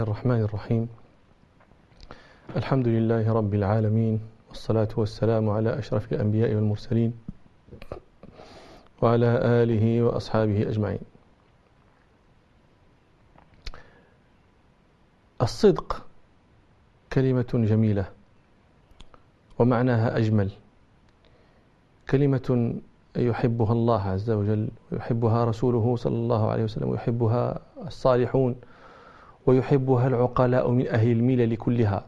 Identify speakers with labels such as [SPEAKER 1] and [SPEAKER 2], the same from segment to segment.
[SPEAKER 1] الرحمن الرحيم. الحمد لله رب العالمين والصلاة والسلام على أشرف الأنبياء والمرسلين وعلى آله وأصحابه أجمعين. الصدق كلمة جميلة ومعناها أجمل. كلمة يحبها الله عز وجل ويحبها رسوله صلى الله عليه وسلم ويحبها الصالحون ويحبها العقلاء من أهل الملل كلها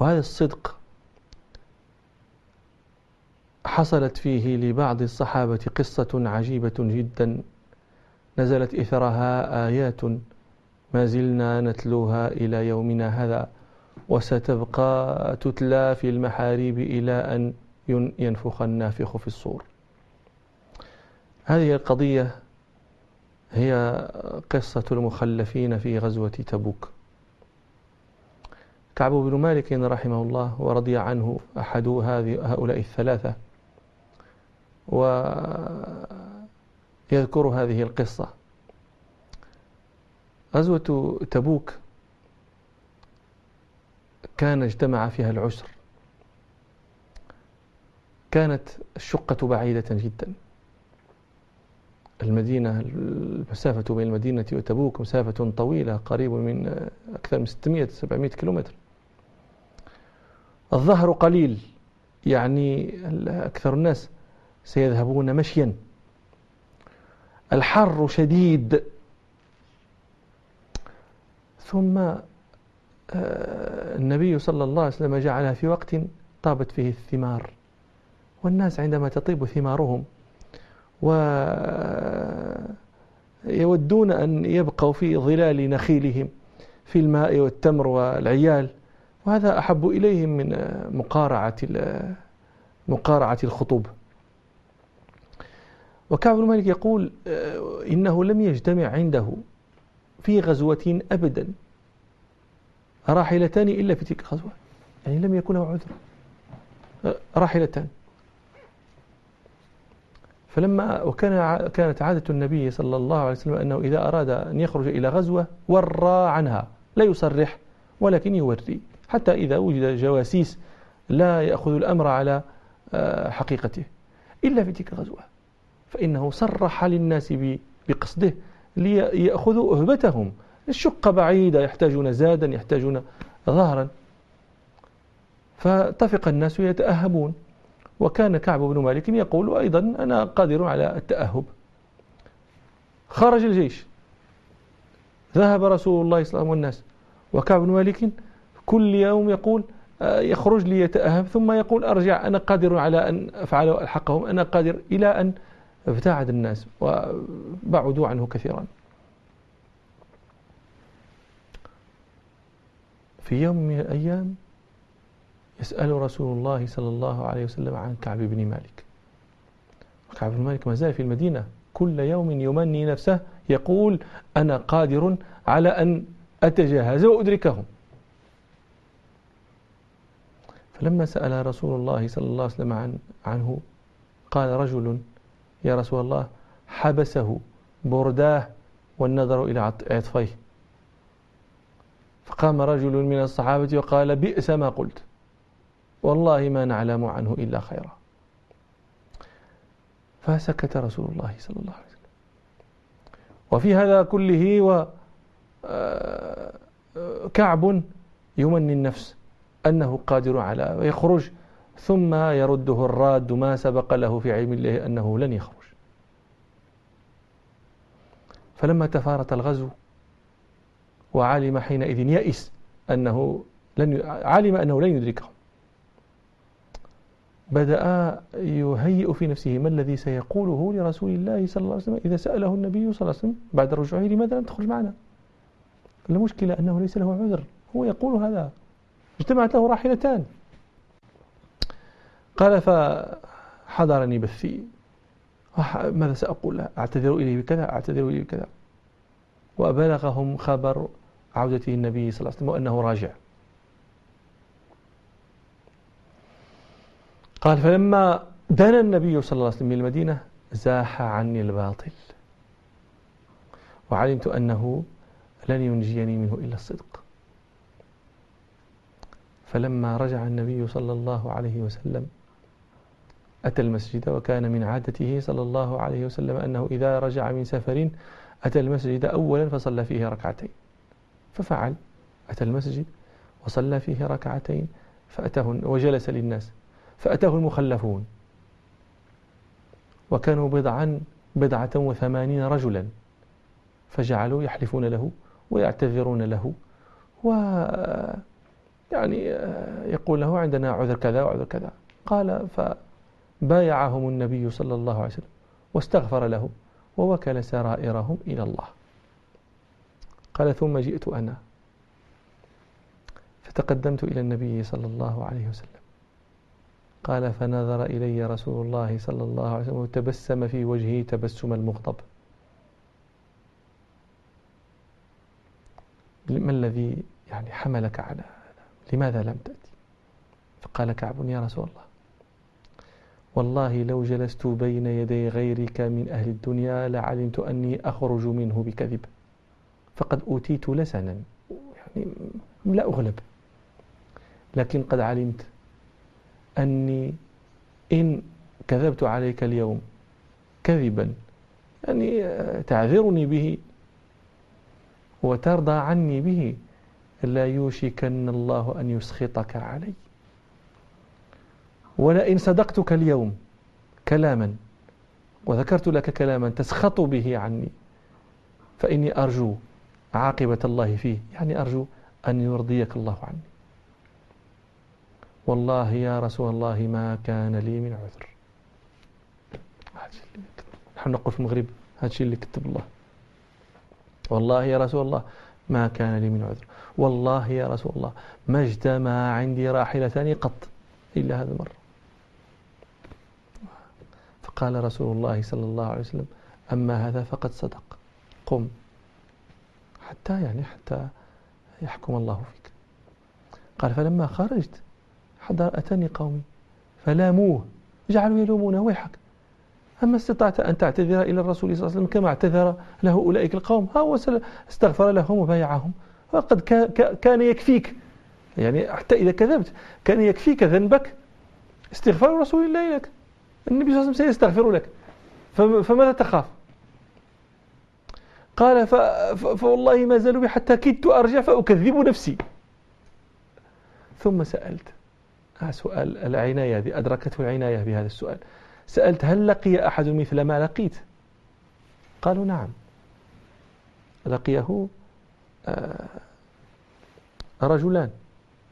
[SPEAKER 1] وهذا الصدق حصلت فيه لبعض الصحابة قصة عجيبة جدا. نزلت إثرها آيات ما زلنا نتلوها إلى يومنا هذا وستبقى تتلى في المحاريب إلى أن ينفخ النافخ في الصور. هذه القضية هي قصة المخلفين في غزوة تبوك. كعب بن مالك رحمه الله ورضي عنه أحد هؤلاء الثلاثة ويذكر هذه القصة. غزوة تبوك كان اجتمع فيها العسر. كانت الشقة بعيدة جدا. المدينة المسافة بين المدينة وتبوك مسافة طويلة قريب من أكثر من 600 700 كيلومتر. الظهر قليل يعني أكثر الناس سيذهبون مشيا. الحر شديد. ثم آه، النبي صلى الله عليه وسلم جعلها في وقت طابت فيه الثمار. والناس عندما تطيب ثمارهم ويودون أن يبقوا في ظلال نخيلهم في الماء والتمر والعيال وهذا أحب إليهم من مقارعة مقارعة الخطوب. وكعب بن مالك يقول إنه لم يجتمع عنده في غزوة أبدا راحلتان إلا في تلك الغزوة يعني لم يكن له عذر راحلتان. فلما وكان كانت عادة النبي صلى الله عليه وسلم أنه إذا أراد أن يخرج إلى غزوة ورى عنها لا يصرح ولكن يوري حتى إذا وجد جواسيس لا يأخذ الأمر على آه، حقيقته. إلا في تلك الغزوة فإنه صرح للناس بقصده ليأخذوا أهبتهم. الشقة بعيدة يحتاجون زادا يحتاجون ظهرا. فطفق الناس يتأهبون. وكان كعب بن مالك يقول أيضا أنا قادر على التأهب. خرج الجيش. ذهب رسول الله صلى الله عليه وسلم والناس. وكعب بن مالك كل يوم يقول آه، يخرج ليتأهب ثم يقول أرجع أنا قادر على أن أفعل حقهم أنا قادر إلى أن ابتعد الناس وبعدوا عنه كثيرا. في يوم من الأيام يسأل رسول الله صلى الله عليه وسلم عن كعب بن مالك. كعب بن مالك ما زال في المدينة. كل يوم يمني نفسه يقول أنا قادر على أن أتجهز وأدركهم. فلما سأل رسول الله صلى الله عليه وسلم عن عنه قال رجل يا رسول الله حبسه برداه والنظر إلى عطفيه. فقام رجل من الصحابة وقال بئس ما قلت. والله ما نعلم عنه إلا خيرا. فسكت رسول الله صلى الله عليه وسلم. وفي هذا كله و آه، كعب يمني النفس أنه قادر على يخرج ثم يرده الراد ما سبق له في علم الله أنه لن يخرج. فلما تفارت الغزو وعلم حينئذ يئس أنه لن علم أنه لن يدركهم بدأ يهيئ في نفسه ما الذي سيقوله لرسول الله صلى الله عليه وسلم إذا سأله النبي صلى الله عليه وسلم بعد رجوعه لماذا لم تخرج معنا. المشكلة أنه ليس له عذر هو يقول هذا. اجتمعت له راحلتان. قال فحضرني بثي. ماذا سأقول له؟ أعتذر إليه بكذا أعتذر إليه بكذا. وبلغهم خبر عودته النبي صلى الله عليه وسلم وأنه راجع. قال فلما دنا النبي صلى الله عليه وسلم من المدينة زاح عني الباطل. وعلمت أنه لن ينجيني منه إلا الصدق. فلما رجع النبي صلى الله عليه وسلم أتى المسجد وكان من عادته صلى الله عليه وسلم أنه إذا رجع من سفر أتى المسجد أولا فصلى فيه ركعتين. ففعل أتى المسجد وصلى فيه ركعتين فأتاه وجلس للناس. فأتاه المخلفون وكانوا بضعا بضعة وثمانين رجلا فجعلوا يحلفون له ويعتذرون له و يعني يقول له عندنا عذر كذا وعذر كذا. قال فبايعهم النبي صلى الله عليه وسلم واستغفر له ووكل سرائرهم إلى الله. قال ثم جئت أنا. فتقدمت إلى النبي صلى الله عليه وسلم. قال فنظر إلي رسول الله صلى الله عليه وسلم وتبسم في وجهه تبسم المغضب ما الذي يعني حملك على هذا؟ لماذا لم تأتي؟ فقال كعب يا رسول الله والله لو جلست بين يدي غيرك من أهل الدنيا لعلمت أني أخرج منه بكذب فقد أوتيت لسنا يعني لا أغلب لكن قد علمت أني إن كذبت عليك اليوم كذبا يعني تعذرني به وترضى عني به. لا يوشكن الله أن يسخطك علي. ولئن صدقتك اليوم كلاما وذكرت لك كلاما تسخط به عني فإني أرجو عاقبة الله فيه يعني أرجو أن يرضيك الله عني. والله يا رسول الله ما كان لي من عذر. نحن نقول في المغرب هذا الشيء اللي كتب الله. والله يا رسول الله ما كان لي من عذر. والله يا رسول الله ما اجتمع عندي راحلتان قط إلا هذا المرة. فقال رسول الله صلى الله عليه وسلم أما هذا فقد صدق. قم. حتى يعني حتى يحكم الله فيك. قال فلما خرجت حضر أتاني قومي فلاموه جعلوا يلومونه ويحك. أما استطعت أن تعتذر إلى الرسول صلى الله عليه وسلم كما اعتذر له أولئك القوم هو استغفر لهم وبايعهم. وقد كان يكفيك يعني حتى إذا كذبت كان يكفيك ذنبك استغفار رسول الله لك. النبي صلى الله عليه وسلم سيستغفر لك. فماذا تخاف؟ قال فوالله ما زالوا بي حتى كدت أرجع فأكذب نفسي. ثم سألت سؤال العناية هذه أدركته العناية بهذا السؤال. سألت هل لقي أحد مثل ما لقيت؟ قالوا نعم. لقيه آه، رجلان.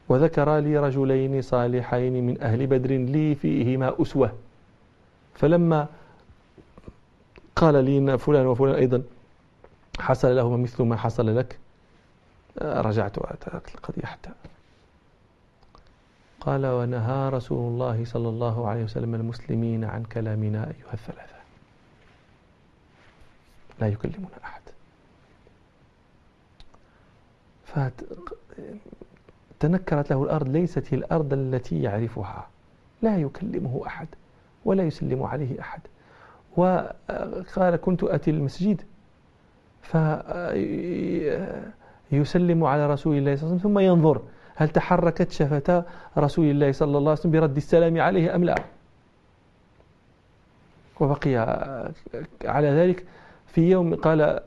[SPEAKER 1] وذكر لي رجلين صالحين من أهل بدر لي فيهما أسوة. فلما قال لي فلان وفلان أيضا حصل لهما مثل ما حصل لك آه، رجعت القضية حتى قال ونهى رسول الله صلى الله عليه وسلم المسلمين عن كلامنا أيها الثلاثة. لا يكلمنا أحد. فتنكرت له الأرض ليست هي الأرض التي يعرفها. لا يكلمه أحد ولا يسلم عليه أحد. وقال كنت أتي المسجد. فيسلم على رسول الله صلى الله عليه وسلم ثم ينظر. هل تحركت شفتا رسول الله صلى الله عليه وسلم برد السلام عليه أم لا؟ وبقي على ذلك في يوم قال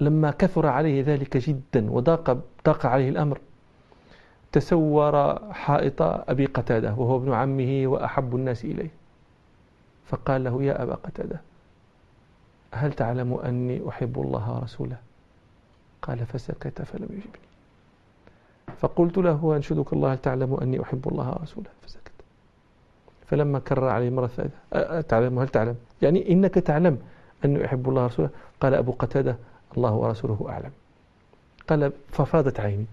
[SPEAKER 1] لما كثر عليه ذلك جدا وضاق ضاق عليه الأمر تسور حائط أبي قتادة وهو ابن عمه وأحب الناس إليه. فقال له يا أبا قتادة هل تعلم أني أحب الله ورسوله؟ قال فسكت فلم يجبني. فقلت له أنشدك الله هل تعلم أني أحب الله ورسوله. فسكت. فلما كرر عليه مرة ثالثة تعلم هل تعلم؟ يعني إنك تعلم أني أحب الله ورسوله؟ قال أبو قتادة الله ورسوله أعلم. قال ففاضت عيني.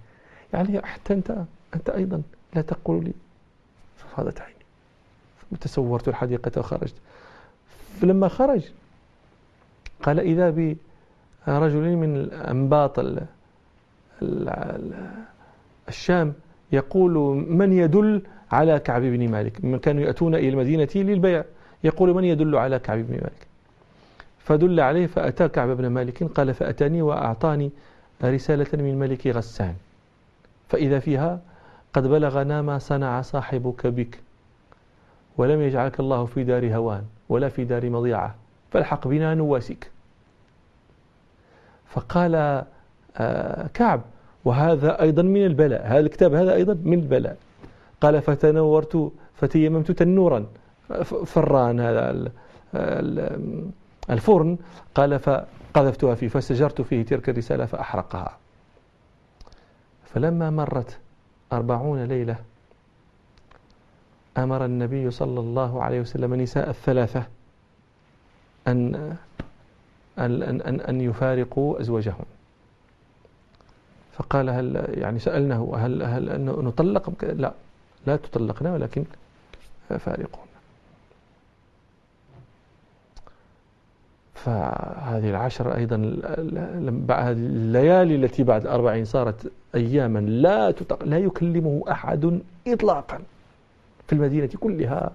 [SPEAKER 1] يعني حتى أنت أنت أيضا لا تقول لي ففاضت عيني. تصورت الحديقة وخرجت. فلما خرج قال إذا برجل من أنباط الشام يقول من يدل على كعب بن مالك؟ كانوا يأتون إلى المدينة للبيع. يقول من يدل على كعب بن مالك؟ فدل عليه فأتى كعب بن مالك قال فأتاني وأعطاني رسالة من ملك غسان. فإذا فيها قد بلغنا ما صنع صاحبك بك ولم يجعلك الله في دار هوان ولا في دار مضيعة فالحق بنا نواسيك. فقال آه، كعب وهذا أيضا من البلاء هذا الكتاب هذا أيضا من البلاء. قال فتنورت فتيممت تنورا. فران هذا الفرن. قال فقذفتها فيه فسجرت فيه تلك الرسالة فأحرقها. فلما مرت أربعون ليلة أمر النبي صلى الله عليه وسلم نساء الثلاثة أن أن أن أن يفارقوا أزواجهم. فقال هل يعني سألناه هل هل نطلق لا لا تطلقنا ولكن فارقون. فهذه العشر أيضا بعد الليالي التي بعد أربعين صارت أياما لا لا يكلمه أحد إطلاقا في المدينة كلها.